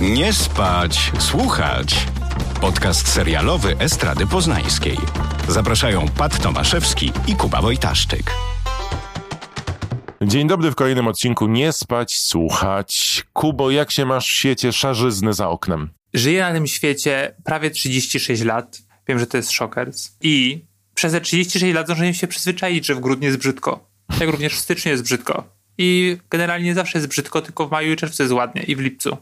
Nie spać, słuchać. Podcast serialowy Estrady Poznańskiej. Zapraszają Pat Tomaszewski i Kuba Wojtaszczyk. Dzień dobry w kolejnym odcinku Nie spać, słuchać. Kubo, jak się masz w świecie szarzyzny za oknem? Żyję na tym świecie prawie 36 lat. Wiem, że to jest szokers. I przez te 36 lat zdążyłem się przyzwyczaić, że w grudniu jest brzydko. Jak również w styczniu jest brzydko. I generalnie zawsze jest brzydko, tylko w maju i czerwcu jest ładnie i w lipcu.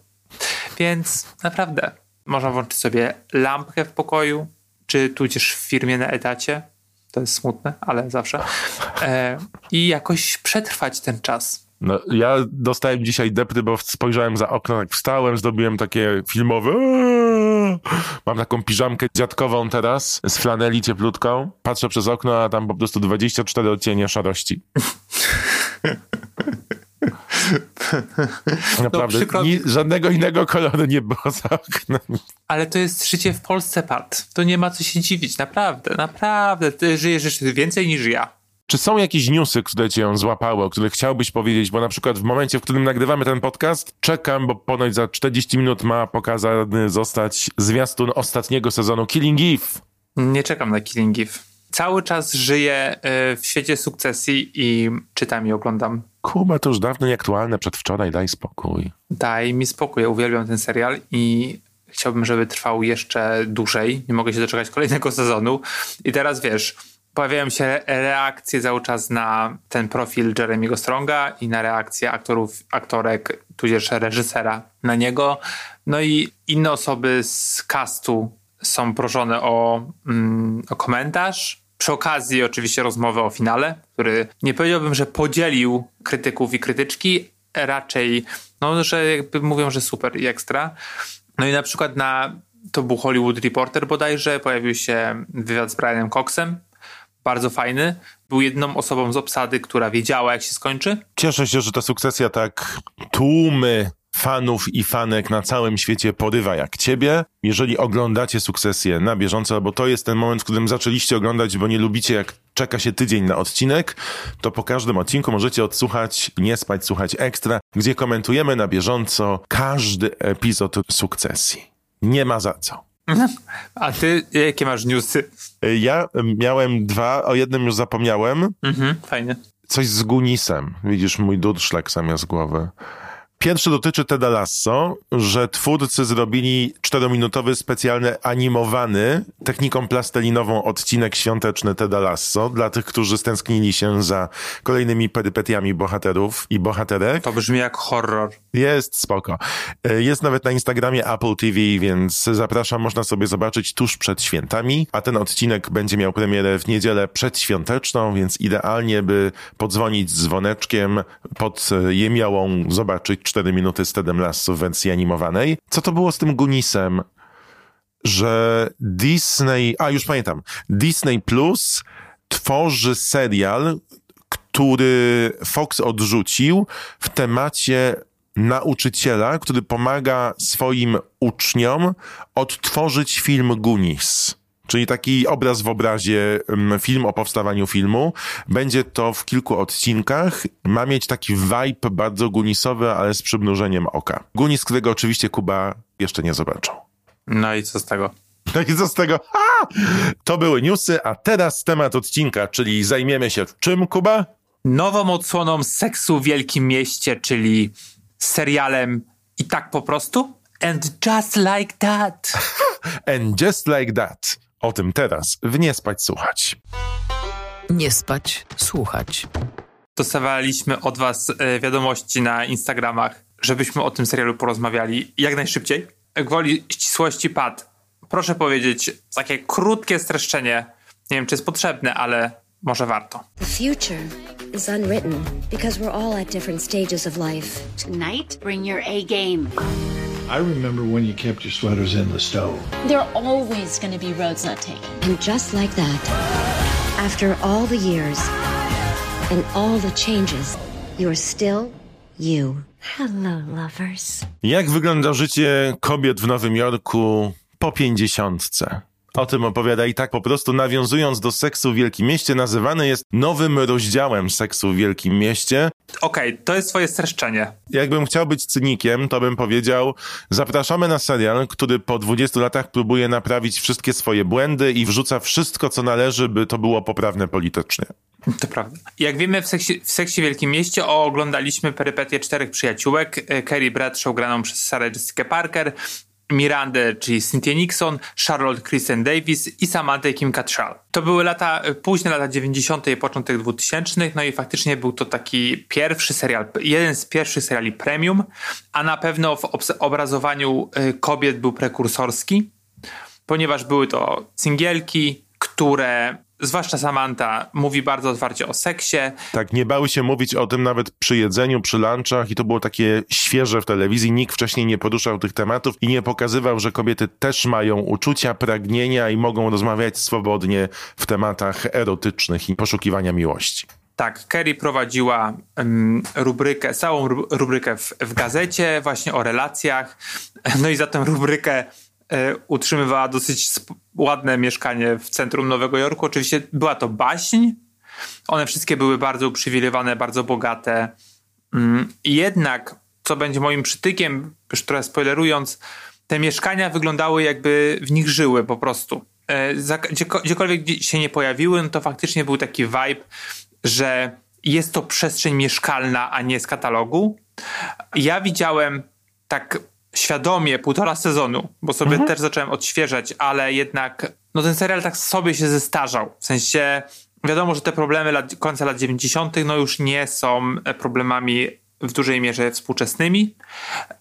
Więc naprawdę można włączyć sobie lampkę w pokoju, czy tudzież w firmie na etacie. To jest smutne, ale zawsze. E, I jakoś przetrwać ten czas. No, ja dostałem dzisiaj depry, bo spojrzałem za okno, jak wstałem, zrobiłem takie filmowe. Mam taką piżamkę dziadkową teraz z flaneli cieplutką. Patrzę przez okno, a tam po prostu 24 odcienie szarości. Naprawdę, przykro mi. ni- żadnego innego koloru nie było za oknem. Ale to jest życie w Polsce, Pat. To nie ma co się dziwić, naprawdę, naprawdę. Ty żyjesz jeszcze więcej niż ja. Czy są jakieś newsy, które cię złapały, o których chciałbyś powiedzieć? Bo na przykład w momencie, w którym nagrywamy ten podcast, czekam, bo ponoć za 40 minut ma pokazany zostać zwiastun ostatniego sezonu Killing Eve. Nie czekam na Killing Eve. Cały czas żyję y, w świecie sukcesji i czytam i oglądam. Kuba, to już dawno nieaktualne, przedwczoraj, daj spokój. Daj mi spokój, ja uwielbiam ten serial i chciałbym, żeby trwał jeszcze dłużej. Nie mogę się doczekać kolejnego sezonu. I teraz wiesz, pojawiają się reakcje cały czas na ten profil Jeremy'ego Stronga i na reakcje aktorów, aktorek, tudzież reżysera na niego. No i inne osoby z castu są proszone o, mm, o komentarz. Przy okazji oczywiście rozmowę o finale, który nie powiedziałbym, że podzielił krytyków i krytyczki, raczej, no, że jakby mówią, że super i ekstra. No i na przykład na, to był Hollywood Reporter bodajże, pojawił się wywiad z Brianem Coxem, bardzo fajny. Był jedną osobą z obsady, która wiedziała, jak się skończy. Cieszę się, że ta sukcesja tak tłumy fanów i fanek na całym świecie porywa jak ciebie. Jeżeli oglądacie sukcesję na bieżąco, bo to jest ten moment, w którym zaczęliście oglądać, bo nie lubicie jak czeka się tydzień na odcinek, to po każdym odcinku możecie odsłuchać, nie spać, słuchać ekstra, gdzie komentujemy na bieżąco każdy epizod sukcesji. Nie ma za co. A ty, jakie masz newsy? Ja miałem dwa, o jednym już zapomniałem. Mhm, fajnie. Coś z Gunisem. Widzisz, mój durszlak zamiast głowy. Pierwszy dotyczy Teda Lasso, że twórcy zrobili czterominutowy, specjalny, animowany, techniką plastelinową odcinek świąteczny Teda Lasso dla tych, którzy stęsknili się za kolejnymi perypetiami bohaterów i bohaterek. To brzmi jak horror. Jest spoko. E, Jest nawet na Instagramie Apple TV, więc zapraszam, można sobie zobaczyć tuż przed świętami, a ten odcinek będzie miał premierę w niedzielę przedświąteczną, więc idealnie by podzwonić z dzwoneczkiem pod e, jemiałą, zobaczyć 4 minuty z Tedem Lasso w wersji animowanej. Co to było z tym Gunisem? Że Disney, a już pamiętam, Disney Plus tworzy serial, który Fox odrzucił w temacie nauczyciela, który pomaga swoim uczniom odtworzyć film Goonies. Czyli taki obraz w obrazie, mm, film o powstawaniu filmu. Będzie to w kilku odcinkach. Ma mieć taki vibe bardzo Goonisowy, ale z przymrużeniem oka. Goonies, którego oczywiście Kuba jeszcze nie zobaczył. No i co z tego? No i co z tego? A! To były newsy, a teraz temat odcinka, czyli zajmiemy się czym, Kuba? Nową odsłoną seksu w Wielkim Mieście, czyli serialem i tak po prostu? And just like that. And just like that. O tym teraz w Nie Spać Słuchać. Nie spać, słuchać. Dostawaliśmy od was e, wiadomości na Instagramach, żebyśmy o tym serialu porozmawiali jak najszybciej. Gwoli ścisłości pad. Proszę powiedzieć takie krótkie streszczenie. Nie wiem, czy jest potrzebne, ale może warto. The future is unwritten because we're all at different stages of life. Tonight, bring your A game. I remember when you kept your sweaters in the stove. There are always going to be roads not taken. And just like that, after all the years and all the changes, you're still you. Hello, lovers. Jak wygląda życie kobiet w Nowym Jorku po pięćdziesiątce? O tym opowiada i tak po prostu nawiązując do seksu w Wielkim Mieście, nazywany jest nowym rozdziałem seksu w Wielkim Mieście. Okej, okay, to jest twoje streszczenie. Jakbym chciał być cynikiem, to bym powiedział, zapraszamy na serial, który po 20 latach próbuje naprawić wszystkie swoje błędy i wrzuca wszystko, co należy, by to było poprawne politycznie. To prawda. Jak wiemy, w seksie, w seksie Wielkim Mieście oglądaliśmy perypetie czterech przyjaciółek. Kerry Bradshaw graną przez Sarah Jessica Parker, Mirandę, czyli Cynthia Nixon, Charlotte Kristen Davis i Samantha Kim Cattrall. To były lata, późne lata 90. i początek 2000. No i faktycznie był to taki pierwszy serial, jeden z pierwszych seriali premium, a na pewno w obrazowaniu y, kobiet był prekursorski, ponieważ były to singielki, które zwłaszcza Samantha, mówi bardzo otwarcie o seksie. Tak, nie bały się mówić o tym nawet przy jedzeniu, przy lunchach i to było takie świeże w telewizji. Nikt wcześniej nie poruszał tych tematów i nie pokazywał, że kobiety też mają uczucia, pragnienia i mogą rozmawiać swobodnie w tematach erotycznych i poszukiwania miłości. Tak, Kerry prowadziła um, rubrykę, całą rubrykę w, w gazecie właśnie o relacjach. No i za tę rubrykę utrzymywała dosyć ładne mieszkanie w centrum Nowego Jorku. Oczywiście była to baśń. One wszystkie były bardzo uprzywilejowane, bardzo bogate. Mm, jednak, co będzie moim przytykiem, już trochę spoilerując, te mieszkania wyglądały jakby w nich żyły po prostu. E, gdziekolwiek się nie pojawiły, no to faktycznie był taki vibe, że jest to przestrzeń mieszkalna, a nie z katalogu. Ja widziałem tak świadomie półtora sezonu, bo sobie mhm. też zacząłem odświeżać, ale jednak no ten serial tak sobie się zestarzał. W sensie wiadomo, że te problemy lat, końca lat 90. no już nie są problemami w dużej mierze współczesnymi,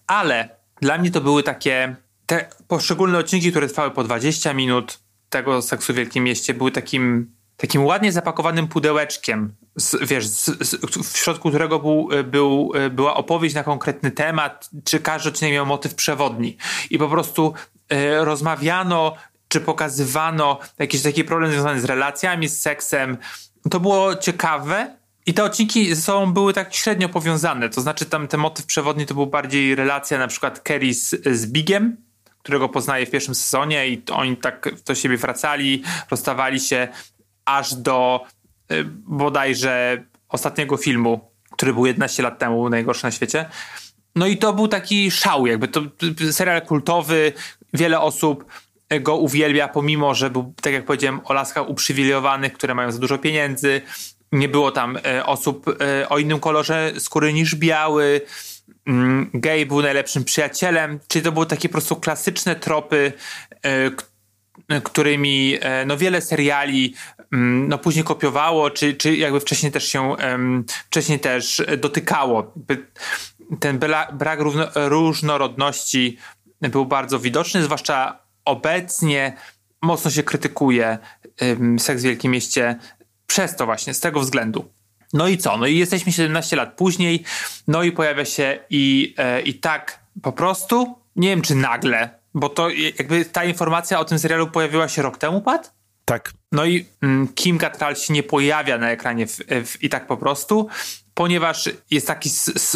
ale dla mnie to były takie te poszczególne odcinki, które trwały po 20 minut tego seksu w Wielkim Mieście były takim takim ładnie zapakowanym pudełeczkiem, z, wiesz, z, z, w środku którego był, był, była opowieść na konkretny temat, czy każdy odcinek miał motyw przewodni. I po prostu e, rozmawiano, czy pokazywano jakiś taki problem związany z relacjami, z seksem. To było ciekawe, i te odcinki ze sobą były tak średnio powiązane. To znaczy, tam ten motyw przewodni to był bardziej relacja na przykład Kerry z, z Bigiem, którego poznaje w pierwszym sezonie, i oni tak do siebie wracali, rozstawali się aż do y, bodajże ostatniego filmu, który był 11 lat temu, najgorszy na świecie. No i to był taki szał, jakby to serial kultowy, wiele osób go uwielbia, pomimo, że był, tak jak powiedziałem, o laskach uprzywilejowanych, które mają za dużo pieniędzy. Nie było tam y, osób y, o innym kolorze skóry niż biały. Mm, gay był najlepszym przyjacielem, czyli to były takie po prostu klasyczne tropy, którymi no, wiele seriali Mm, no później kopiowało, czy, czy jakby wcześniej też się wcześniej też dotykało. Ten brak różnorodności był bardzo widoczny, zwłaszcza obecnie mocno się krytykuje seks w Wielkim Mieście przez to właśnie, z tego względu. No i co? No i jesteśmy 17 lat później, no i pojawia się i, e, i tak po prostu, nie wiem czy nagle, bo to jakby ta informacja o tym serialu pojawiła się rok temu, Pat? Tak. No i mm, Kim Cattrall się nie pojawia na ekranie w, w, i tak po prostu, ponieważ jest taki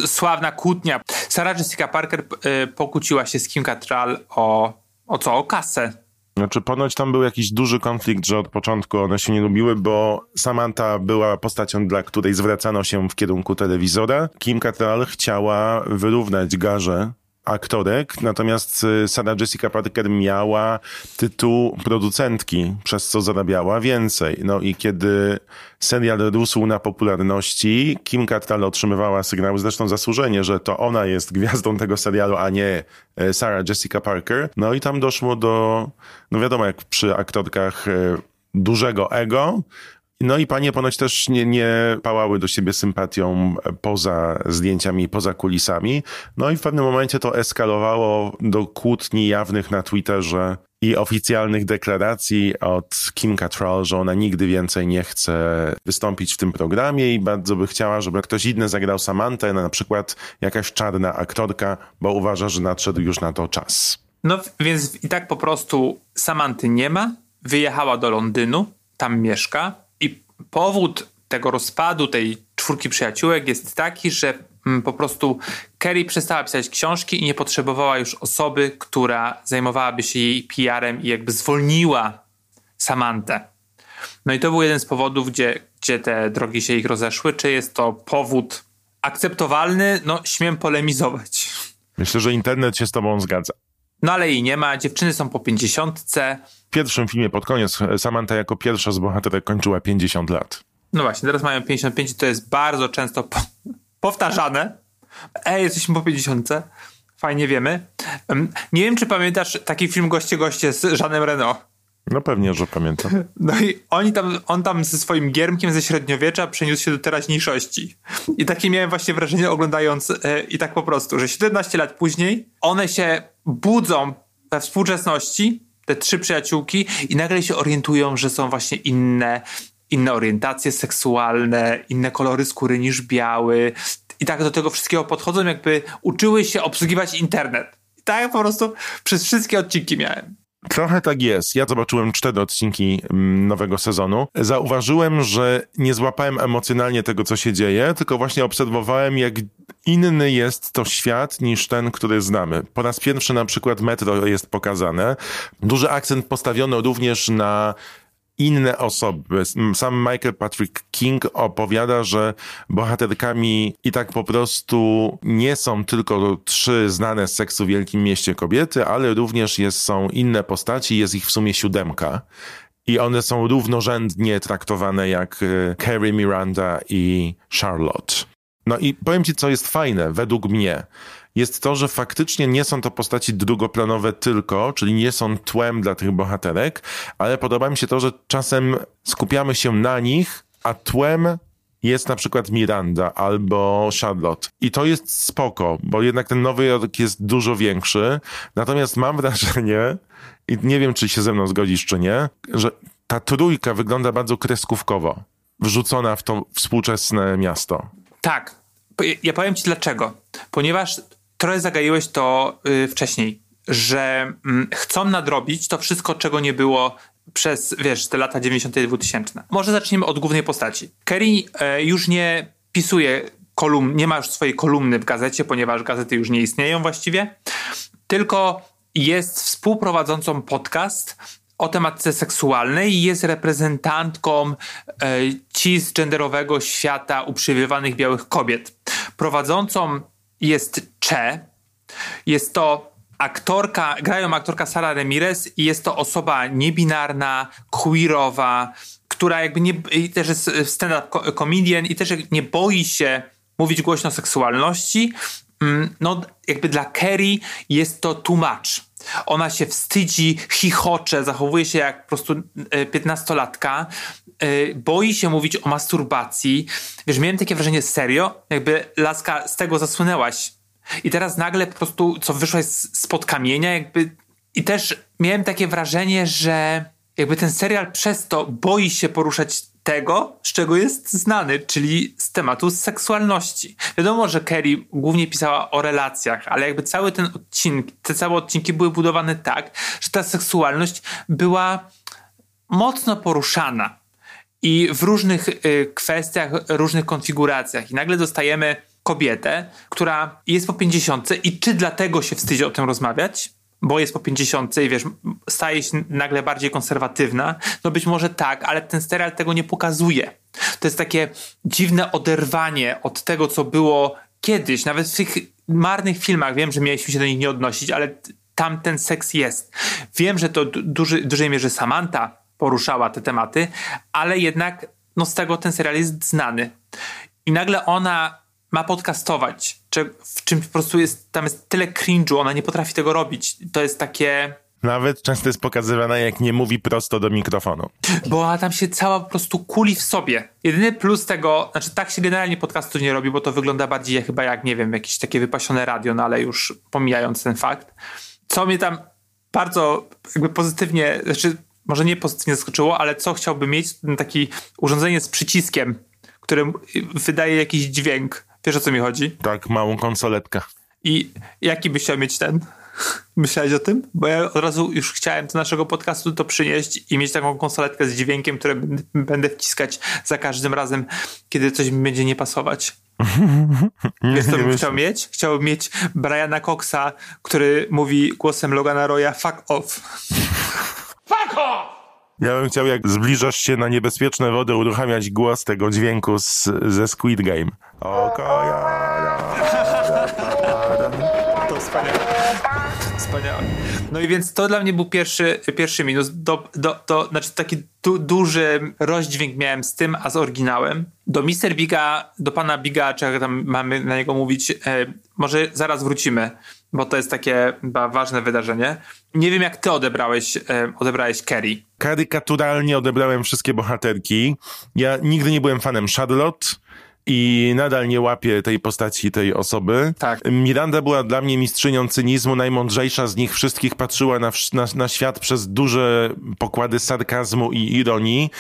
sławna kłótnia. Sarah Jessica Parker y, pokłóciła się z Kim Cattrall o, o co? O kasę. Znaczy, ponoć tam był jakiś duży konflikt, że od początku one się nie lubiły, bo Samantha była postacią, dla której zwracano się w kierunku telewizora. Kim Cattrall chciała wyrównać garze aktorek, natomiast y, Sarah Jessica Parker miała tytuł producentki, przez co zarabiała więcej. No i kiedy serial rósł na popularności, Kim Cattrall otrzymywała sygnały, zresztą zasłużenie, że to ona jest gwiazdą tego serialu, a nie y, Sarah Jessica Parker. No i tam doszło do, no wiadomo, jak przy aktorkach y, dużego ego, no i panie ponoć też nie, nie pałały do siebie sympatią poza zdjęciami, poza kulisami. No i w pewnym momencie to eskalowało do kłótni jawnych na Twitterze i oficjalnych deklaracji od Kim Cattrall, że ona nigdy więcej nie chce wystąpić w tym programie i bardzo by chciała, żeby ktoś inny zagrał Samantę, na przykład jakaś czarna aktorka, bo uważa, że nadszedł już na to czas. No więc i tak po prostu Samanty nie ma, wyjechała do Londynu, tam mieszka, powód tego rozpadu tej czwórki przyjaciółek jest taki, że mm, po prostu Kerry przestała pisać książki i nie potrzebowała już osoby, która zajmowałaby się jej PR-em i jakby zwolniła Samantę. No i to był jeden z powodów, gdzie, gdzie te drogi się ich rozeszły. Czy jest to powód akceptowalny? No, śmiem polemizować. Myślę, że internet się z tobą zgadza. No ale jej nie ma, dziewczyny są po pięćdziesiątce. W pierwszym filmie pod koniec Samantha jako pierwsza z bohaterek kończyła 50 lat. No właśnie, teraz mają 55 i to jest bardzo często po powtarzane. Ej, jesteśmy po 50. Fajnie wiemy. Nie wiem, czy pamiętasz taki film Goście Goście z Jeanem Reno. No pewnie, że pamiętam. No i oni tam, on tam ze swoim giermkiem ze średniowiecza przeniósł się do teraźniejszości. I takie miałem właśnie wrażenie oglądając e, i tak po prostu, że 17 lat później one się budzą we współczesności, te trzy przyjaciółki i nagle się orientują, że są właśnie inne, inne orientacje seksualne, inne kolory skóry niż biały. I tak do tego wszystkiego podchodzą, jakby uczyły się obsługiwać internet. I tak po prostu przez wszystkie odcinki miałem. Trochę tak jest. Ja zobaczyłem cztery odcinki mm, nowego sezonu. Zauważyłem, że nie złapałem emocjonalnie tego, co się dzieje, tylko właśnie obserwowałem, jak inny jest to świat niż ten, który znamy. Po raz pierwszy na przykład metro jest pokazane. Duży akcent postawiono również na inne osoby. Sam Michael Patrick King opowiada, że bohaterkami i tak po prostu nie są tylko trzy znane z seksu w Wielkim Mieście kobiety, ale również jest, są inne postaci, jest ich w sumie siódemka. I one są równorzędnie traktowane jak e, Carrie Miranda i Charlotte. No i powiem ci, co jest fajne, według mnie jest to, że faktycznie nie są to postaci drugoplanowe tylko, czyli nie są tłem dla tych bohaterek, ale podoba mi się to, że czasem skupiamy się na nich, a tłem jest na przykład Miranda albo Charlotte. I to jest spoko, bo jednak ten Nowy Jork jest dużo większy. Natomiast mam wrażenie, i nie wiem, czy się ze mną zgodzisz, czy nie, że ta trójka wygląda bardzo kreskówkowo, wrzucona w to współczesne miasto. Tak. Ja powiem ci dlaczego. Ponieważ trochę zagaiłeś to yy, wcześniej, że mm, chcą nadrobić to wszystko, czego nie było przez, wiesz, te lata 90. i 2000. Może zacznijmy od głównej postaci. Kerry e, już nie pisuje kolumn, nie ma już swojej kolumny w gazecie, ponieważ gazety już nie istnieją właściwie, tylko jest współprowadzącą podcast o tematyce seksualnej i jest reprezentantką e, cisgenderowego świata uprzywilejowanych białych kobiet. Prowadzącą jest Cze. Jest to aktorka, grają aktorka Sara Ramirez i jest to osoba niebinarna, queerowa, która jakby nie, też jest stand-up comedian i też nie boi się mówić głośno o seksualności. Mm, no, jakby dla Kerry jest to too much. Ona się wstydzi, chichocze, zachowuje się jak po prostu e, piętnastolatka, e, boi się mówić o masturbacji. Wiesz, miałem takie wrażenie, serio? Jakby laska z tego zasłynęłaś. I teraz nagle po prostu, co wyszłaś spod kamienia, jakby. I też miałem takie wrażenie, że jakby ten serial przez to boi się poruszać tego, z czego jest znany, czyli z tematu seksualności. Wiadomo, że Kerry głównie pisała o relacjach, ale jakby cały ten odcinek, te całe odcinki były budowane tak, że ta seksualność była mocno poruszana i w różnych y, kwestiach, różnych konfiguracjach. I nagle dostajemy kobietę, która jest po 50 i czy dlatego się wstydzi o tym rozmawiać? Bo jest po 50 i wiesz, staje się nagle bardziej konserwatywna, no być może tak, ale ten serial tego nie pokazuje. To jest takie dziwne oderwanie od tego, co było kiedyś, nawet w tych marnych filmach, wiem, że mieliśmy się do nich nie odnosić, ale tam ten seks jest. Wiem, że to duży, w dużej mierze Samantha poruszała te tematy, ale jednak no z tego ten serial jest znany. I nagle ona ma podcastować, w czym po prostu jest, tam jest tyle cringe'u, ona nie potrafi tego robić. To jest takie... Nawet często jest pokazywana, jak nie mówi prosto do mikrofonu. Bo ona tam się cała po prostu kuli w sobie. Jedyny plus tego, znaczy tak się generalnie podcastu nie robi, bo to wygląda bardziej chyba jak, nie wiem, jakieś takie wypasione radio, no ale już pomijając ten fakt. Co mnie tam bardzo jakby pozytywnie, znaczy może nie pozytywnie zaskoczyło, ale co chciałby mieć, taki urządzenie z przyciskiem, które wydaje jakiś dźwięk Wiesz o co mi chodzi? Tak, małą konsoletkę. I jaki byś chciał mieć ten? Myślałeś o tym? Bo ja od razu już chciałem do naszego podcastu to przynieść i mieć taką konsoletkę z dźwiękiem, które będę wciskać za każdym razem, kiedy coś mi będzie nie pasować. Wiesz, co bym chciał mieć? Chciałbym mieć Briana Coxa, który mówi głosem Logana Roya fuck off. Fuck off! Ja bym chciał, jak zbliżasz się na niebezpieczne wody, uruchamiać głos tego dźwięku z, ze Squid Game. To wspaniałe. Wspaniałe. No i więc to dla mnie był pierwszy, pierwszy minus. Do, do, do, znaczy taki du, duży rozdźwięk miałem z tym, a z oryginałem. Do Mr. Biga, do pana Biga, czy jak tam mamy na niego mówić, e, może zaraz wrócimy, bo to jest takie chyba ważne wydarzenie. Nie wiem, jak ty odebrałeś, e, odebrałeś Kerry. Karykaturalnie odebrałem wszystkie bohaterki. Ja nigdy nie byłem fanem Charlotte i nadal nie łapię tej postaci, tej osoby. Tak. Miranda była dla mnie mistrzynią cynizmu, najmądrzejsza z nich wszystkich, patrzyła na, na, na świat przez duże pokłady sarkazmu i ironii.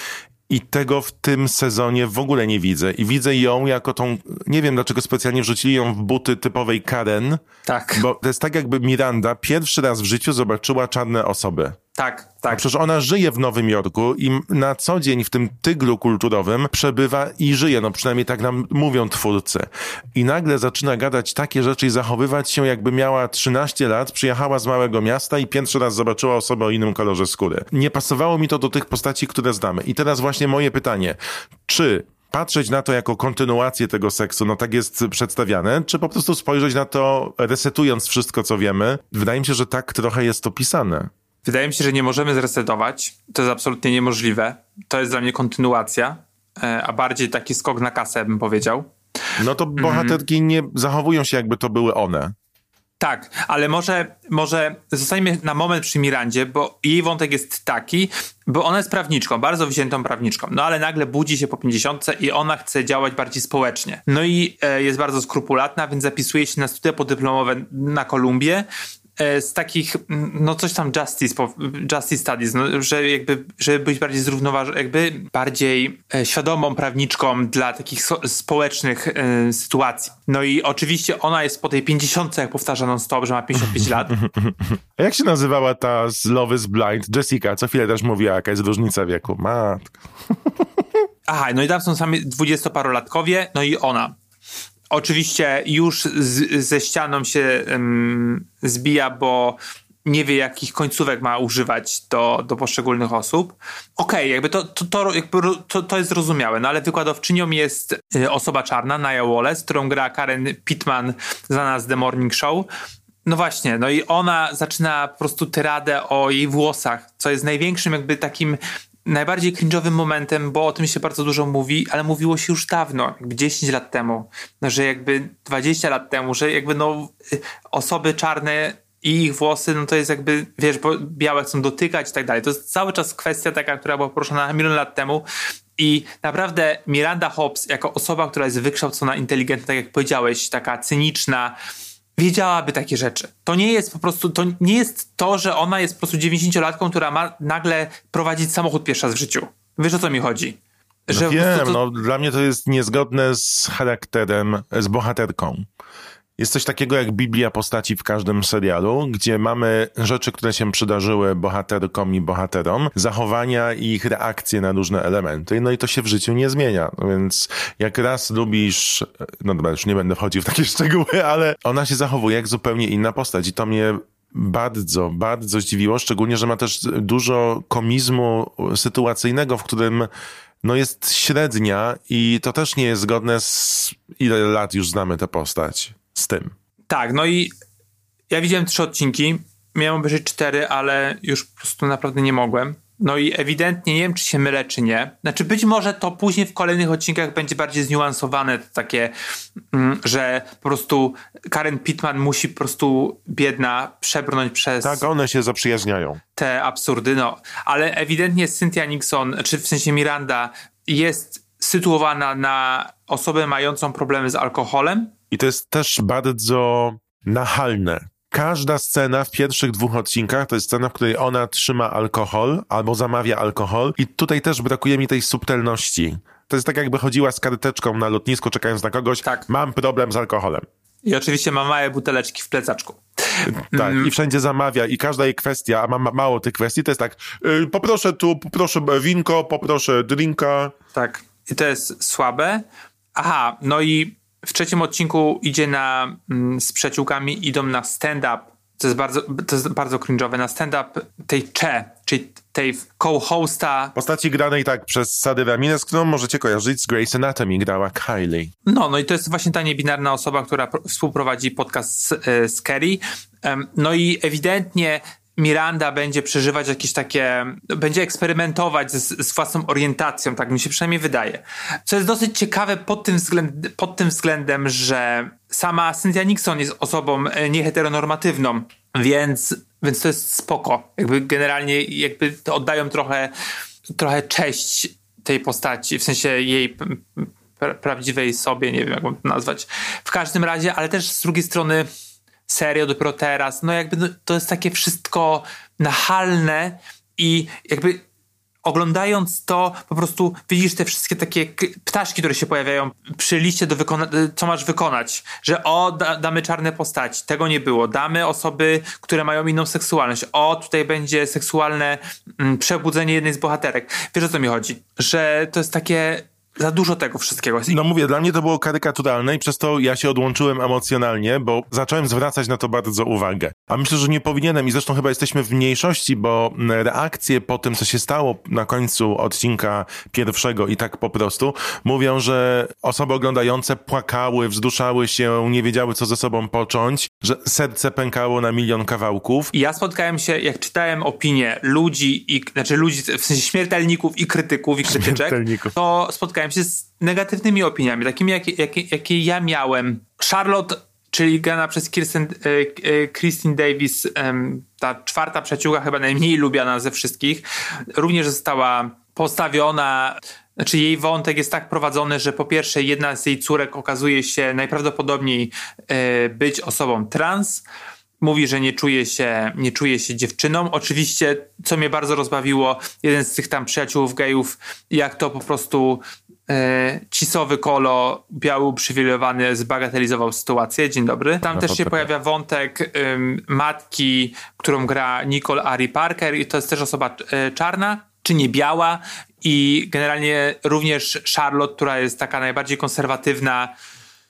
I tego w tym sezonie w ogóle nie widzę. I widzę ją jako tą, nie wiem dlaczego specjalnie wrzucili ją w buty typowej Karen. Tak. Bo to jest tak jakby Miranda pierwszy raz w życiu zobaczyła czarne osoby. Tak, A tak. przecież ona żyje w Nowym Jorku i na co dzień w tym tyglu kulturowym przebywa i żyje, no przynajmniej tak nam mówią twórcy. I nagle zaczyna gadać takie rzeczy i zachowywać się jakby miała 13 lat, przyjechała z małego miasta i pierwszy raz zobaczyła osobę o innym kolorze skóry. Nie pasowało mi to do tych postaci, które znamy. I teraz właśnie moje pytanie. Czy patrzeć na to jako kontynuację tego seksu, no tak jest przedstawiane, czy po prostu spojrzeć na to resetując wszystko, co wiemy? Wydaje mi się, że tak trochę jest to pisane. Wydaje mi się, że nie możemy zresetować. To jest absolutnie niemożliwe. To jest dla mnie kontynuacja, e, a bardziej taki skok na kasę, bym powiedział. No to bohaterki nie zachowują się, jakby to były one. Tak, ale może, może zostańmy na moment przy Mirandzie, bo jej wątek jest taki, bo ona jest prawniczką, bardzo wziętą prawniczką, no ale nagle budzi się po 50 i ona chce działać bardziej społecznie. No i e, jest bardzo skrupulatna, więc zapisuje się na studia podyplomowe na Kolumbię, z takich, no coś tam justice, justice studies, no, że jakby, żeby być bardziej zrównoważoną, jakby bardziej e, świadomą prawniczką dla takich so, społecznych e, sytuacji. No i oczywiście ona jest po tej 50, jak powtarza non stop, że ma 55 lat. A jak się nazywała ta z Love is Blind? Jessica, co chwilę też mówiła, jaka jest różnica wieku. Matko. Aha, no i tam są sami dwudziestoparolatkowie, no i ona. Oczywiście już z, ze ścianą się em, zbija, bo nie wie, jakich końcówek ma używać do, do poszczególnych osób. Okej, jakby, to, to, to, jakby to, to jest zrozumiałe, no ale wykładowczynią jest y, osoba czarna, Nia Wallace, którą gra Karen Pittman, znana z The Morning Show. No właśnie, no i ona zaczyna po prostu tyradę o jej włosach, co jest największym jakby takim najbardziej cringe'owym momentem, bo o tym się bardzo dużo mówi, ale mówiło się już dawno, jakby 10 lat temu, że jakby 20 lat temu, że jakby no y, osoby czarne i ich włosy, no to jest jakby, wiesz, bo białe chcą dotykać i tak dalej. To jest cały czas kwestia taka, która była poruszona milion lat temu i naprawdę Miranda Hobbs jako osoba, która jest wykształcona, inteligentna, tak jak powiedziałeś, taka cyniczna, wiedziałaby takie rzeczy. To nie jest po prostu, to nie jest to, że ona jest po prostu 90-latką, która ma nagle prowadzić samochód pierwszy raz w życiu. Wiesz o co mi chodzi? No po wiem, prostu to- no dla mnie to jest niezgodne z charakterem, z bohaterką. Jest coś takiego jak Biblia postaci w każdym serialu, gdzie mamy rzeczy, które się przydarzyły bohaterkom i bohaterom, zachowania i ich reakcje na różne elementy. No i to się w życiu nie zmienia. No więc jak raz lubisz, no dobra, już nie będę wchodził w takie szczegóły, ale ona się zachowuje jak zupełnie inna postać i to mnie bardzo, bardzo zdziwiło, szczególnie, że ma też dużo komizmu sytuacyjnego, w którym no jest średnia i to też nie jest zgodne z ile lat już znamy tę postać z tym. Tak, no i ja widziałem trzy odcinki, miałem obejrzeć cztery, ale już po prostu naprawdę nie mogłem. No i ewidentnie nie wiem, czy się mylę, czy nie. Znaczy, być może to później w kolejnych odcinkach będzie bardziej zniuansowane, takie, mm, że po prostu Karen Pittman musi po prostu biedna przebrnąć przez Tak, one się zaprzyjaźniają. te absurdy, no. Ale ewidentnie Cynthia Nixon, czy w sensie Miranda, jest sytuowana na osobę mającą problemy z alkoholem, I to jest też bardzo nachalne. Każda scena w pierwszych dwóch odcinkach to jest scena, w której ona trzyma alkohol albo zamawia alkohol i tutaj też brakuje mi tej subtelności. To jest tak jakby chodziła z karteczką na lotnisku czekając na kogoś. Tak. Mam problem z alkoholem. I oczywiście ma małe buteleczki w plecaczku. Tak, i wszędzie zamawia i każda jej kwestia, a ma ma mało tych kwestii, to jest tak, y, poproszę tu, poproszę winko, poproszę drinka. Tak. I to jest słabe. Aha, no i w trzecim odcinku idzie na, mm, z przyjaciółkami, idą na stand-up. To jest bardzo, to jest bardzo cringe'owe, na stand-up tej Cze, czyli tej co-hosta. Postaci granej tak przez Sady Ramirez, którą możecie kojarzyć z Grey's Anatomy, grała Kylie. No, no i to jest właśnie ta niebinarna osoba, która współprowadzi podcast z, e, z Kerry. No i ewidentnie Miranda będzie przeżywać jakieś takie, będzie eksperymentować z, z, własną orientacją, tak mi się przynajmniej wydaje. Co jest dosyć ciekawe pod tym, względ, pod tym względem, że sama Cynthia Nixon jest osobą e, nieheteronormatywną, więc, więc to jest spoko. Jakby generalnie jakby oddają trochę, trochę cześć tej postaci, w sensie jej prawdziwej sobie, nie wiem jak mam to nazwać. W każdym razie, ale też z drugiej strony serio dopiero teraz, no jakby no, to jest takie wszystko nachalne i jakby oglądając to po prostu widzisz te wszystkie takie ptaszki, które się pojawiają przy liście do co masz wykonać, że o, da, damy czarne postaci, tego nie było, damy osoby, które mają inną seksualność, o, tutaj będzie seksualne mm, przebudzenie jednej z bohaterek. Wiesz o co mi chodzi? Że to jest takie za dużo tego wszystkiego. No mówię, dla mnie to było karykaturalne i przez to ja się odłączyłem emocjonalnie, bo zacząłem zwracać na to bardzo uwagę. A myślę, że nie powinienem i zresztą chyba jesteśmy w mniejszości, bo reakcje po tym, co się stało na końcu odcinka pierwszego i tak po prostu, mówią, że osoby oglądające płakały, wzduszały się, nie wiedziały, co ze sobą począć, że serce pękało na milion kawałków. I ja spotkałem się, jak czytałem opinie ludzi, i, znaczy ludzi, w sensie śmiertelników i krytyków i krytyczek, to spotkałem spotkałem się z negatywnymi opiniami, takimi, jakie, jakie, jakie ja miałem. Charlotte, czyli grana przez Kirsten, e, e, Christine Davis, ta czwarta przyjaciółka, chyba najmniej lubiana ze wszystkich, również została postawiona znaczy jej wątek jest tak prowadzony, że po pierwsze jedna z jej córek okazuje się najprawdopodobniej e, być osobą trans, mówi, że nie czuje się, nie czuje się dziewczyną. Oczywiście, co mnie bardzo rozbawiło, jeden z tych tam przyjaciół gejów, jak to po prostu cisowy kolo, biały uprzywilejowany, zbagatelizował sytuację. Dzień dobry. Tam no też się pojawia wątek matki, którą gra Nicole Ari Parker i to jest też osoba e, czarna, czy nie biała i generalnie również Charlotte, która jest taka najbardziej konserwatywna,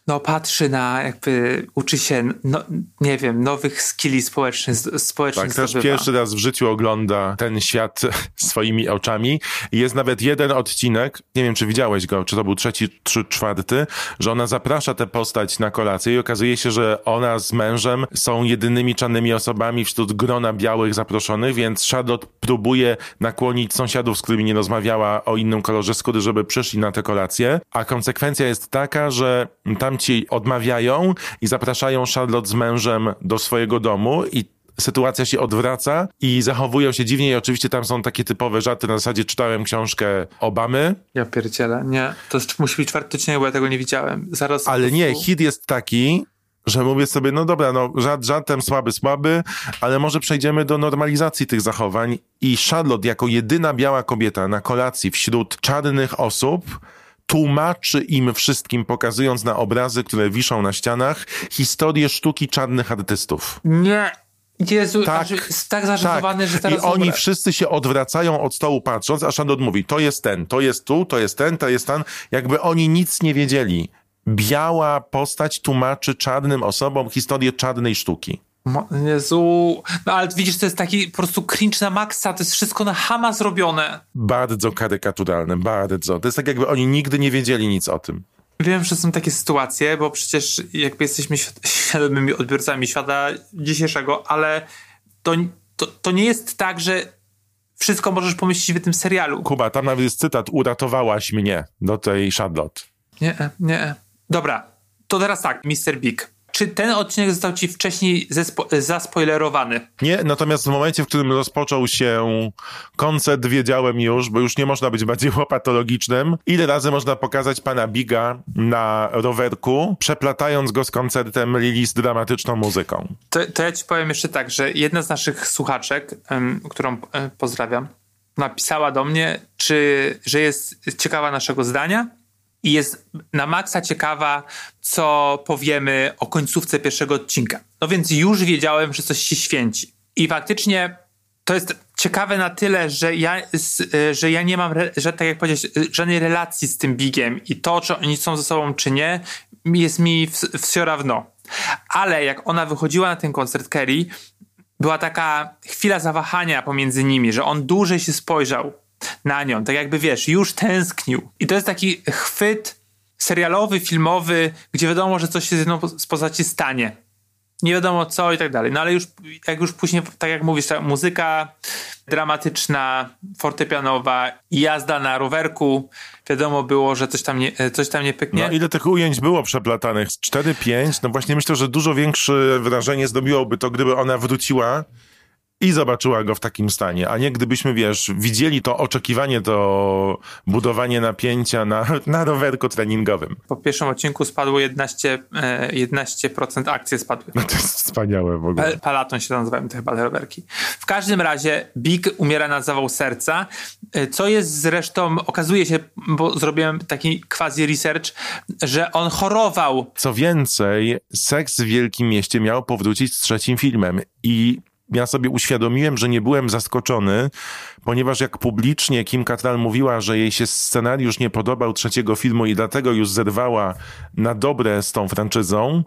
no, patrzy na, jakby uczy się, no, nie wiem, nowych skilli społecznych, społecznych Tak, też pierwszy raz w życiu ogląda ten świat swoimi oczami. Jest nawet jeden odcinek, nie wiem, czy widziałeś go, czy to był trzeci, czy czwarty, że ona zaprasza tę postać na kolację i okazuje się, że ona z mężem są jedynymi czarnymi osobami wśród grona białych zaproszonych, więc Charlotte próbuje nakłonić sąsiadów, z którymi nie rozmawiała o innym kolorze skóry, żeby przyszli na tę kolację, a konsekwencja jest taka, że tam tamci odmawiają i zapraszają Charlotte z mężem do swojego domu i sytuacja się odwraca i zachowują się dziwnie i oczywiście tam są takie typowe żarty, na zasadzie czytałem książkę Obamy. Ja pierdzielę, nie. To musi być czwarty odcinek, bo ja tego nie widziałem. Zaraz Ale prostu... nie, hit jest taki, że mówię sobie, no dobra, no żart żartem, słaby, słaby, ale może przejdziemy do normalizacji tych zachowań i Charlotte jako jedyna biała kobieta na kolacji wśród czarnych osób tłumaczy im wszystkim, pokazując na obrazy, które wiszą na ścianach, historię sztuki czarnych artystów. Nie, Jezu, tak, jest tak zażenowany, tak. że teraz... I oni wszyscy się odwracają od stołu patrząc, a Szandot mówi, to jest ten, to jest tu, to jest ten, to jest ten. Jakby oni nic nie wiedzieli. Biała postać tłumaczy czarnym osobom historię czarnej sztuki. Jezu, no ale widzisz, to jest taki po prostu cringe na maksa, to jest wszystko na hama zrobione. Bardzo karykaturalne, bardzo. To jest tak jakby oni nigdy nie wiedzieli nic o tym. Wiem, że są takie sytuacje, bo przecież jakby jesteśmy świadomymi odbiorcami świata dzisiejszego, ale to, to, to nie jest tak, że wszystko możesz pomyśleć w tym serialu. Kuba, tam nawet jest cytat, uratowałaś mnie do tej Charlotte. Nie, nie. Dobra, to teraz tak, Mr. Big czy ten odcinek został ci wcześniej zaspoilerowany? Nie, natomiast w momencie, w którym rozpoczął się koncert, wiedziałem już, bo już nie można być bardziej łopatologicznym, ile razy można pokazać pana Biga na rowerku, przeplatając go z koncertem Lili z dramatyczną muzyką. To, to ja ci powiem jeszcze tak, że jedna z naszych słuchaczek, um, którą um, pozdrawiam, napisała do mnie, czy, że jest ciekawa naszego zdania i jest na maksa ciekawa, co powiemy o końcówce pierwszego odcinka. No więc już wiedziałem, że coś się święci. I faktycznie to jest ciekawe na tyle, że ja, że ja nie mam, że tak jak powiedziałeś, żadnej relacji z tym Bigiem i to, czy oni są ze sobą, czy nie, jest mi wsiora w no. Ale jak ona wychodziła na ten koncert Kerry, była taka chwila zawahania pomiędzy nimi, że on dłużej się spojrzał na nią, tak jakby wiesz, już tęsknił. I to jest taki chwyt serialowy, filmowy, gdzie wiadomo, że coś się z jedną z postaci stanie. Nie wiadomo co i tak dalej. No ale już, jak już później, tak jak mówisz, ta muzyka dramatyczna, fortepianowa jazda na rowerku, wiadomo było, że coś tam nie, coś tam nie pyknie. No ile tych ujęć było przeplatanych? 4-5? No właśnie myślę, że dużo większe wrażenie zdobiłoby to, gdyby ona wróciła i zobaczyła go w takim stanie, a nie gdybyśmy, wiesz, widzieli to oczekiwanie, to budowanie napięcia na, na rowerku treningowym. Po pierwszym odcinku spadło 11%, e, 11% akcje spadły. No to jest wspaniałe w ogóle. Pa- Palaton się nazywają te chyba te rowerki. W każdym razie Big umiera na zawał serca, e, co jest zresztą, okazuje się, bo zrobiłem taki quasi research, że on chorował. Co więcej, Seks w Wielkim Mieście miał powrócić z trzecim filmem i ja sobie uświadomiłem, że nie byłem zaskoczony, ponieważ jak publicznie Kim Cattrall mówiła, że jej się scenariusz nie podobał trzeciego filmu i dlatego już zerwała na dobre z tą franczyzą,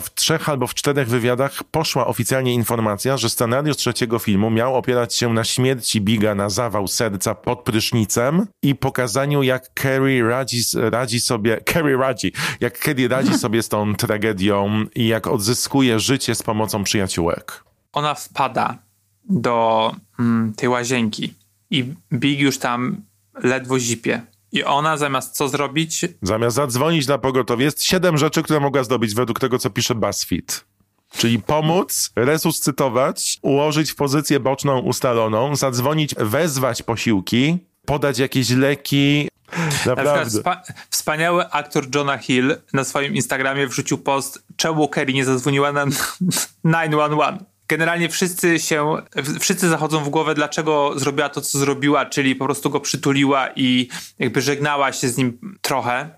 w trzech albo w czterech wywiadach poszła oficjalnie informacja, że scenariusz trzeciego filmu miał opierać się na śmierci Biga na zawał serca pod prysznicem i pokazaniu, jak Carrie radzi, radzi sobie, Carrie radzi, jak Carrie radzi sobie z tą tragedią i jak odzyskuje życie z pomocą przyjaciółek. Ona wpada do mm, tej łazienki i Big już tam ledwo zipie. I ona zamiast co zrobić, Zamiast zadzwonić na pogotowie, jest siedem rzeczy, które mogła zdobyć według tego, co pisze BuzzFeed. Czyli pomóc, resuscytować, ułożyć w pozycję boczną ustaloną, zadzwonić, wezwać posiłki, podać jakieś leki. Na przykład Naprawdę. wspa- wspaniały aktor Jonah Hill na swoim Instagramie wrzucił post, czemu Kerry nie zadzwoniła na 911. Generalnie wszyscy się, wszyscy zachodzą w głowę, dlaczego zrobiła to, co zrobiła, czyli po prostu go przytuliła i jakby żegnała się z nim trochę.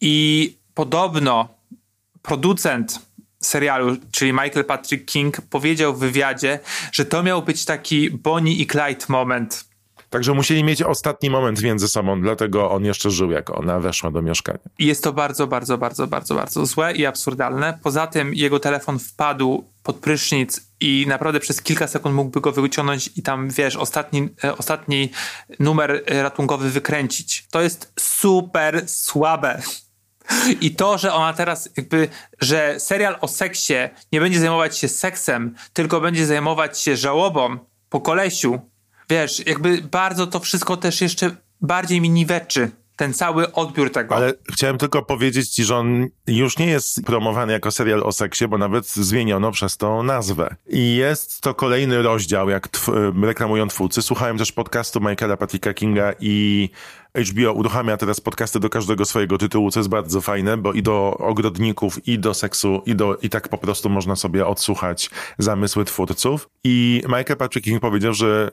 I podobno producent serialu, czyli Michael Patrick King, powiedział w wywiadzie, że to miał być taki Bonnie i Clyde moment Także musieli mieć ostatni moment między sobą, dlatego on jeszcze żył, jak ona weszła do mieszkania. Jest to bardzo, bardzo, bardzo, bardzo, bardzo złe i absurdalne. Poza tym jego telefon wpadł pod prysznic i naprawdę przez kilka sekund mógłby go wyciągnąć i tam, wiesz, ostatni, e, ostatni numer e, ratunkowy wykręcić. To jest super słabe. I to, że ona teraz jakby, że serial o seksie nie będzie zajmować się seksem, tylko będzie zajmować się żałobą po kolesiu, wiesz, jakby bardzo to wszystko też jeszcze bardziej mi niweczy ten cały odbiór tego. Ale chciałem tylko powiedzieć ci, że on już nie jest promowany jako serial o seksie, bo nawet zmieniono przez to nazwę. I jest to kolejny rozdział, jak tw- reklamują twórcy. Słuchałem też podcastu Michaela Patricka Kinga i HBO uruchamia teraz podcasty do każdego swojego tytułu, co jest bardzo fajne, bo i do ogrodników, i do seksu, i, do, i tak po prostu można sobie odsłuchać zamysły twórców. I Michael Patrick King powiedział, że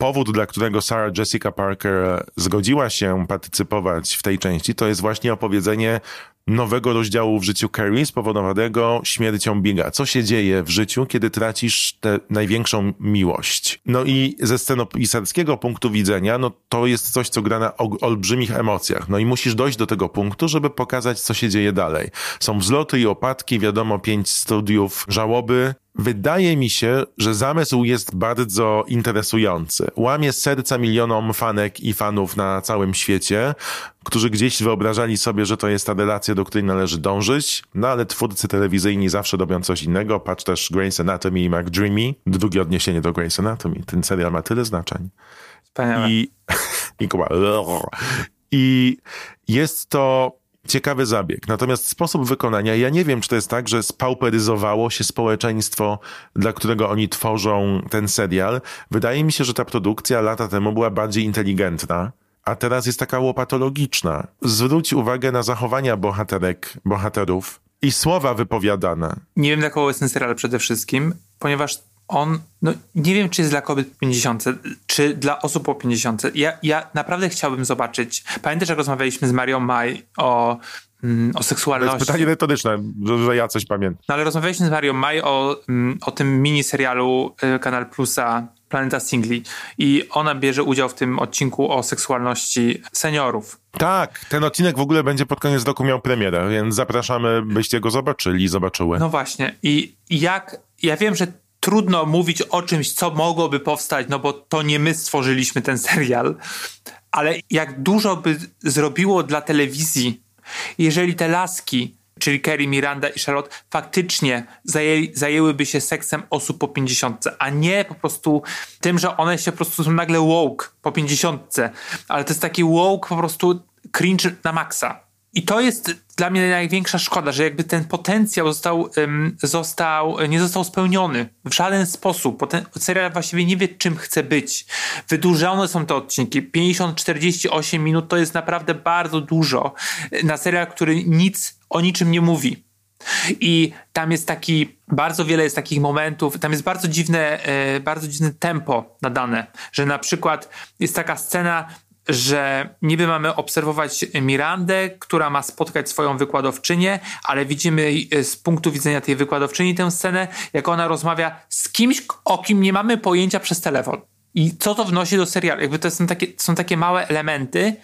powód, dla którego Sarah Jessica Parker zgodziła się partycypować w tej części, to jest właśnie opowiedzenie nowego rozdziału w życiu Carrie spowodowanego śmiercią Biga. Co się dzieje w życiu, kiedy tracisz tę największą miłość? No i ze scenopisarskiego punktu widzenia, no to jest coś, co gra na olbrzymich emocjach. No i musisz dojść do tego punktu, żeby pokazać, co się dzieje dalej. Są wzloty i opadki, wiadomo, pięć studiów żałoby, Wydaje mi się, że zamysł jest bardzo interesujący. Łamie serca milionom fanek i fanów na całym świecie, którzy gdzieś wyobrażali sobie, że to jest ta relacja, do której należy dążyć, no ale twórcy telewizyjni zawsze robią coś innego. Patrz też Grey's Anatomy i McDreamy. Drugie odniesienie do Grey's Anatomy. Ten serial ma tyle znaczeń. Wspaniałe. I, i, kuba, I jest to ciekawy zabieg. Natomiast sposób wykonania, ja nie wiem, czy to jest tak, że spauperyzowało się społeczeństwo, dla którego oni tworzą ten serial. Wydaje mi się, że ta produkcja lata temu była bardziej inteligentna, a teraz jest taka łopatologiczna. Zwróć uwagę na zachowania bohaterek, bohaterów i słowa wypowiadane. Nie wiem, dla kogo jest ten serial przede wszystkim, ponieważ on, no nie wiem, czy jest dla kobiet po 50, czy dla osób po 50. Ja, ja naprawdę chciałbym zobaczyć. Pamiętasz, jak rozmawialiśmy z Marią Maj o, mm, o To jest seksualności? pytanie retoryczne, że, że ja coś pamiętam. No ale rozmawialiśmy z Marią Maj o, mm, o tym miniserialu y, Kanal Plusa Planeta Singli i ona bierze udział w tym odcinku o seksualności seniorów. Tak, ten odcinek w ogóle będzie pod koniec roku miał premierę, więc zapraszamy, byście go zobaczyli, zobaczyły. No właśnie. I jak, ja wiem, że trudno mówić o czymś, co mogłoby powstać, no bo to nie my stworzyliśmy ten serial, ale jak dużo by zrobiło dla telewizji, jeżeli te laski, czyli Kerry, Miranda i Charlotte, faktycznie zajęli, zajęłyby się seksem osób po 50, a nie po prostu tym, że one się po prostu są nagle woke po 50, ale to jest taki woke po prostu cringe na maksa. I to jest dla mnie największa szkoda, że jakby ten potencjał został, został nie został spełniony w żaden sposób. Bo ten serial właściwie nie wie, czym chce być. Wydłużone są te odcinki. 50-48 minut to jest naprawdę bardzo dużo na serial, który nic o niczym nie mówi. I tam jest taki, bardzo wiele jest takich momentów, tam jest bardzo dziwne, e, bardzo dziwne tempo nadane, że na przykład jest taka scena, że niby mamy obserwować Mirandę, która ma spotkać swoją wykładowczynię, ale widzimy e, z punktu widzenia tej wykładowczyni tę scenę, jak ona rozmawia z kimś, o kim nie mamy pojęcia przez telefon. I co to wnosi do serialu? Jakby to są takie, są takie małe elementy,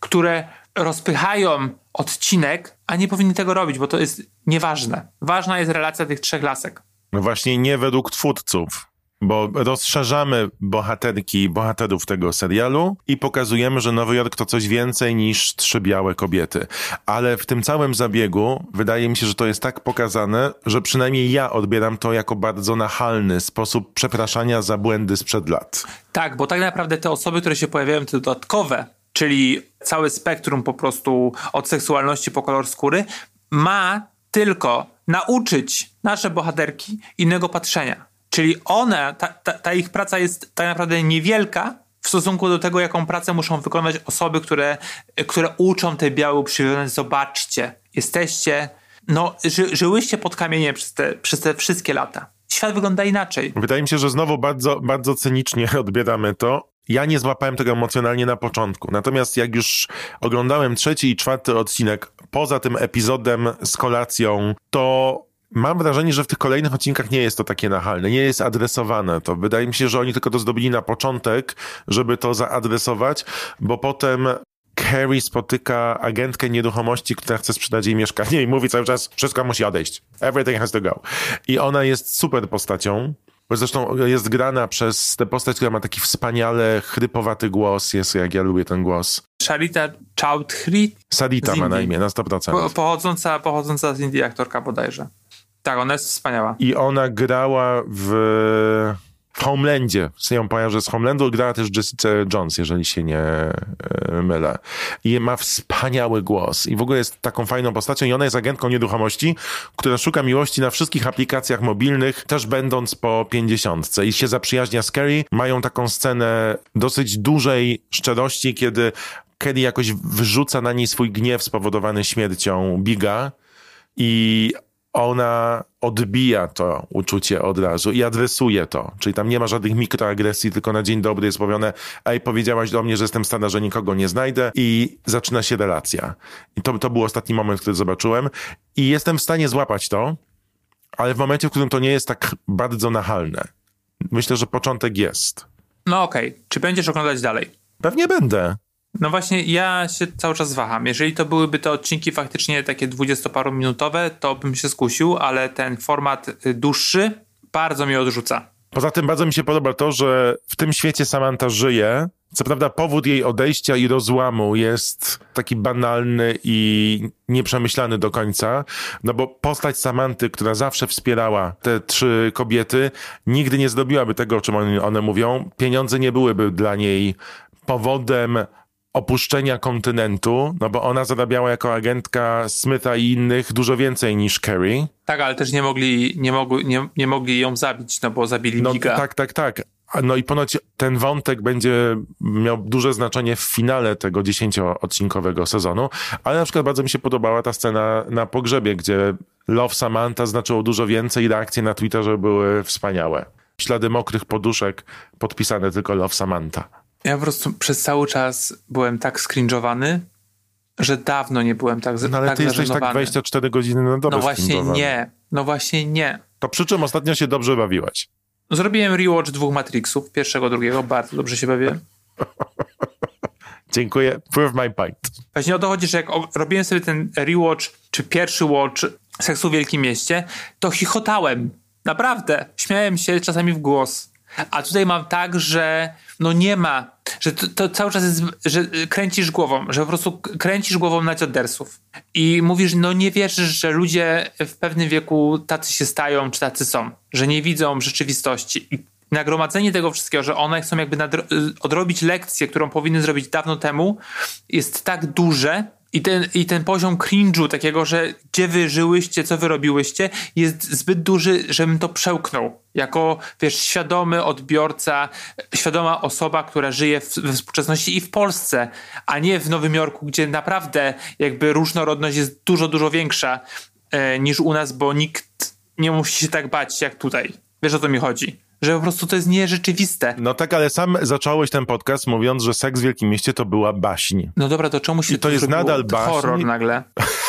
które rozpychają odcinek, a nie powinni tego robić, bo to jest nieważne. Ważna jest relacja tych trzech lasek. No właśnie nie według twórców bo rozszerzamy bohaterki bohaterów tego serialu i pokazujemy, że Nowy Jork to coś więcej niż trzy białe kobiety. Ale w tym całym zabiegu wydaje mi się, że to jest tak pokazane, że przynajmniej ja odbieram to jako bardzo nachalny sposób przepraszania za błędy sprzed lat. Tak, bo tak naprawdę te osoby, które się pojawiają, te dodatkowe, czyli całe spektrum po prostu od seksualności po kolor skóry, ma tylko nauczyć nasze bohaterki innego patrzenia Czyli one, ta, ta, ta, ich praca jest tak naprawdę niewielka w stosunku do tego, jaką pracę muszą wykonać osoby, które, które uczą tej białej przywiązać. Zobaczcie, jesteście, no, ży, żyłyście pod kamieniem przez te, przez te wszystkie lata. Świat wygląda inaczej. Wydaje mi się, że znowu bardzo, bardzo cynicznie odbieramy to. Ja nie złapałem tego emocjonalnie na początku. Natomiast jak już oglądałem trzeci i czwarty odcinek, poza tym epizodem z kolacją, to Mam wrażenie, że w tych kolejnych odcinkach nie jest to takie nachalne, nie jest adresowane to. Wydaje mi się, że oni tylko to zdobili na początek, żeby to zaadresować, bo potem Carrie spotyka agentkę nieruchomości, która chce sprzedać jej mieszkanie i mówi cały czas, wszystko musi odejść. Everything has to go. I ona jest super postacią. Bo zresztą jest grana przez tę postać, która ma taki wspaniale chrypowaty głos. Jest, jak ja lubię ten głos. Sharita Chowdhury? Sadita ma na imię, na 100%. Po, pochodząca, pochodząca z Indii aktorka bodajże. Tak, ona jest wspaniała. I ona grała w, w Homelandzie. Z ją że z Homelandu grała też Jessica Jones, jeżeli się nie e, mylę. I ma wspaniały głos. I w ogóle jest taką fajną postacią. I ona jest agentką nieruchomości, która szuka miłości na wszystkich aplikacjach mobilnych, też będąc po pięćdziesiątce. I się zaprzyjaźnia z Kerry. Mają taką scenę dosyć dużej szczerości, kiedy Kerry jakoś wyrzuca na niej swój gniew spowodowany śmiercią Biga. I ona odbija to uczucie od razu i adresuje to. Czyli tam nie ma żadnych mikroagresji, tylko na dzień dobry jest powiedzone, ej, powiedziałaś do mnie, że jestem stara, że nikogo nie znajdę i zaczyna się relacja. I to, to był ostatni moment, który zobaczyłem i jestem w stanie złapać to, ale w momencie, w którym to nie jest tak bardzo nachalne. Myślę, że początek jest. No okej. Okay. Czy będziesz oglądać dalej? Pewnie będę. No właśnie, ja się cały czas waham. Jeżeli to byłyby te odcinki faktycznie takie dwudziestoparominutowe, to bym się skusił, ale ten format y, dłuższy bardzo mnie odrzuca. Poza tym bardzo mi się podoba to, że w tym świecie Samantha żyje. Co prawda powód jej odejścia i rozłamu jest taki banalny i nieprzemyślany do końca, no bo postać Samanty, która zawsze wspierała te trzy kobiety, nigdy nie zdobiłaby tego, o czym one mówią. Pieniądze nie byłyby dla niej powodem opuszczenia kontynentu, no bo ona zarabiała jako agentka Smitha i innych dużo więcej niż Kerry. Tak, ale też nie mogli, nie, mogli, nie, nie mogli ją zabić, no bo zabili no, Giga. Tak, tak, tak. No i ponoć ten wątek będzie miał duże znaczenie w finale tego dziesięcioodcinkowego sezonu, ale na przykład bardzo mi się podobała ta scena na pogrzebie, gdzie Love Samantha znaczyło dużo więcej i reakcje na Twitterze były wspaniałe. Ślady mokrych poduszek podpisane tylko Love Samantha. Ja po prostu przez cały czas byłem tak skrinżowany, że dawno nie byłem tak No ale tak ty jesteś tak 24 godziny na dobę No właśnie nie, no właśnie nie. To przy czym ostatnio się dobrze bawiłeś? Zrobiłem rewatch dwóch Matrixów, pierwszego, drugiego, bardzo dobrze się bawiłem. Dziękuję, prove my point. Właśnie o to chodzi, że jak robiłem sobie ten rewatch, czy pierwszy watch Seksu w Wielkim Mieście, to chichotałem Naprawdę. Śmiałem się czasami w głos. A tutaj mam tak, że no nie ma, że to, to cały czas jest, że kręcisz głową, że po prostu kręcisz głową na dziadersów. I mówisz, no nie wierzysz, że ludzie w pewnym wieku tacy się stają, czy tacy są, że nie widzą rzeczywistości. I nagromadzenie tego wszystkiego, że one chcą jakby nadro- odrobić lekcję, którą powinny zrobić dawno temu, jest tak duże, i ten, I ten poziom cringe'u takiego, że gdzie wy żyłyście, co wy robiłyście, jest zbyt duży, żebym to przełknął. Jako, wiesz, świadomy odbiorca, świadoma osoba, która żyje w, we współczesności i w Polsce, a nie w Nowym Jorku, gdzie naprawdę jakby różnorodność jest dużo, dużo większa e, niż u nas, bo nikt nie musi się tak bać jak tutaj. Wiesz o co mi chodzi? Że po prostu to jest nierzeczywiste. No tak, ale sam zacząłeś ten podcast mówiąc, że seks w Wielkim Mieście to była baśń. No dobra, to czemu się I to jest nadal baśń? horror nagle?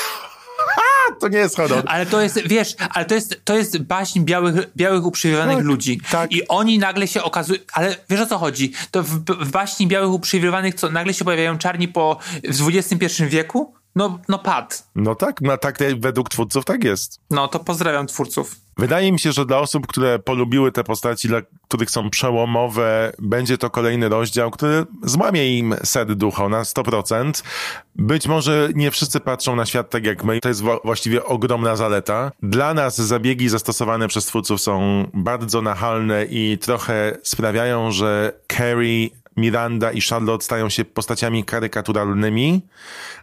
to nie jest horror. Ale to jest, wiesz, ale to jest, to jest baśń białych, białych uprzywilejowanych tak, ludzi. Tak. I oni nagle się okazują, ale wiesz o co chodzi? To w, w baśni białych uprzywilejowanych, co nagle się pojawiają czarni po, w XXI wieku? No, no pad. No tak, no tak według twórców tak jest. No to pozdrawiam twórców. Wydaje mi się, że dla osób, które polubiły te postaci, dla których są przełomowe, będzie to kolejny rozdział, który złamie im set ducha na 100%. Być może nie wszyscy patrzą na świat tak jak my. To jest właściwie ogromna zaleta. Dla nas zabiegi zastosowane przez twórców są bardzo nachalne i trochę sprawiają, że Carrie Miranda i Charlotte stają się postaciami karykaturalnymi.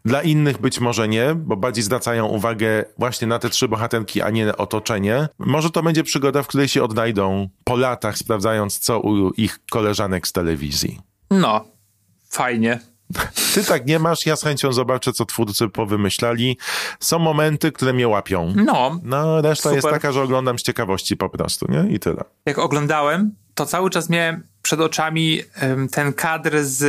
Dla innych być może nie, bo bardziej zwracają uwagę właśnie na te trzy bohaterki, a nie otoczenie. Może to będzie przygoda, w której się odnajdą po latach, sprawdzając co u ich koleżanek z telewizji. No, fajnie. Ty tak nie masz, ja z chęcią zobaczę, co twórcy powymyślali. Są momenty, które mnie łapią. No. No, reszta super. jest taka, że oglądam z ciekawości po prostu, nie? I tyle. Jak oglądałem, to cały czas miałem przed oczami ten kadr z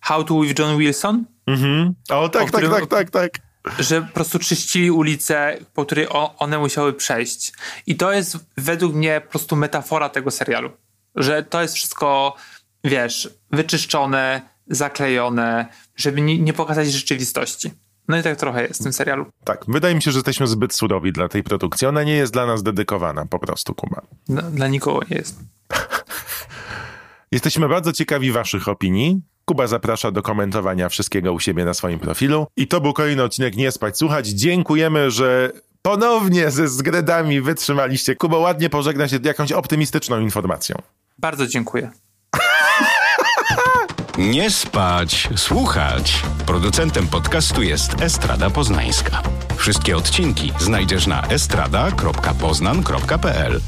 How to with John Wilson. Mhm. O, tak, o tak, tak, tak, tak. Że po prostu czyścili ulicę, po której one musiały przejść. I to jest według mnie po prostu metafora tego serialu. Że to jest wszystko, wiesz, wyczyszczone, zaklejone, żeby nie, nie pokazać rzeczywistości. No i tak trochę jest w tym serialu. Tak, wydaje mi się, że jesteśmy zbyt surowi dla tej produkcji. Ona nie jest dla nas dedykowana, po prostu, Kuba. No, dla nikogo nie jest. Jesteśmy bardzo ciekawi Waszych opinii. Kuba zaprasza do komentowania wszystkiego u siebie na swoim profilu. I to był kolejny odcinek Nie Spać Słuchać. Dziękujemy, że ponownie ze zgredami wytrzymaliście. Kuba ładnie pożegna się jakąś optymistyczną informacją. Bardzo dziękuję. Nie spać, słuchać. Producentem podcastu jest Estrada Poznańska. Wszystkie odcinki znajdziesz na estrada.poznan.pl.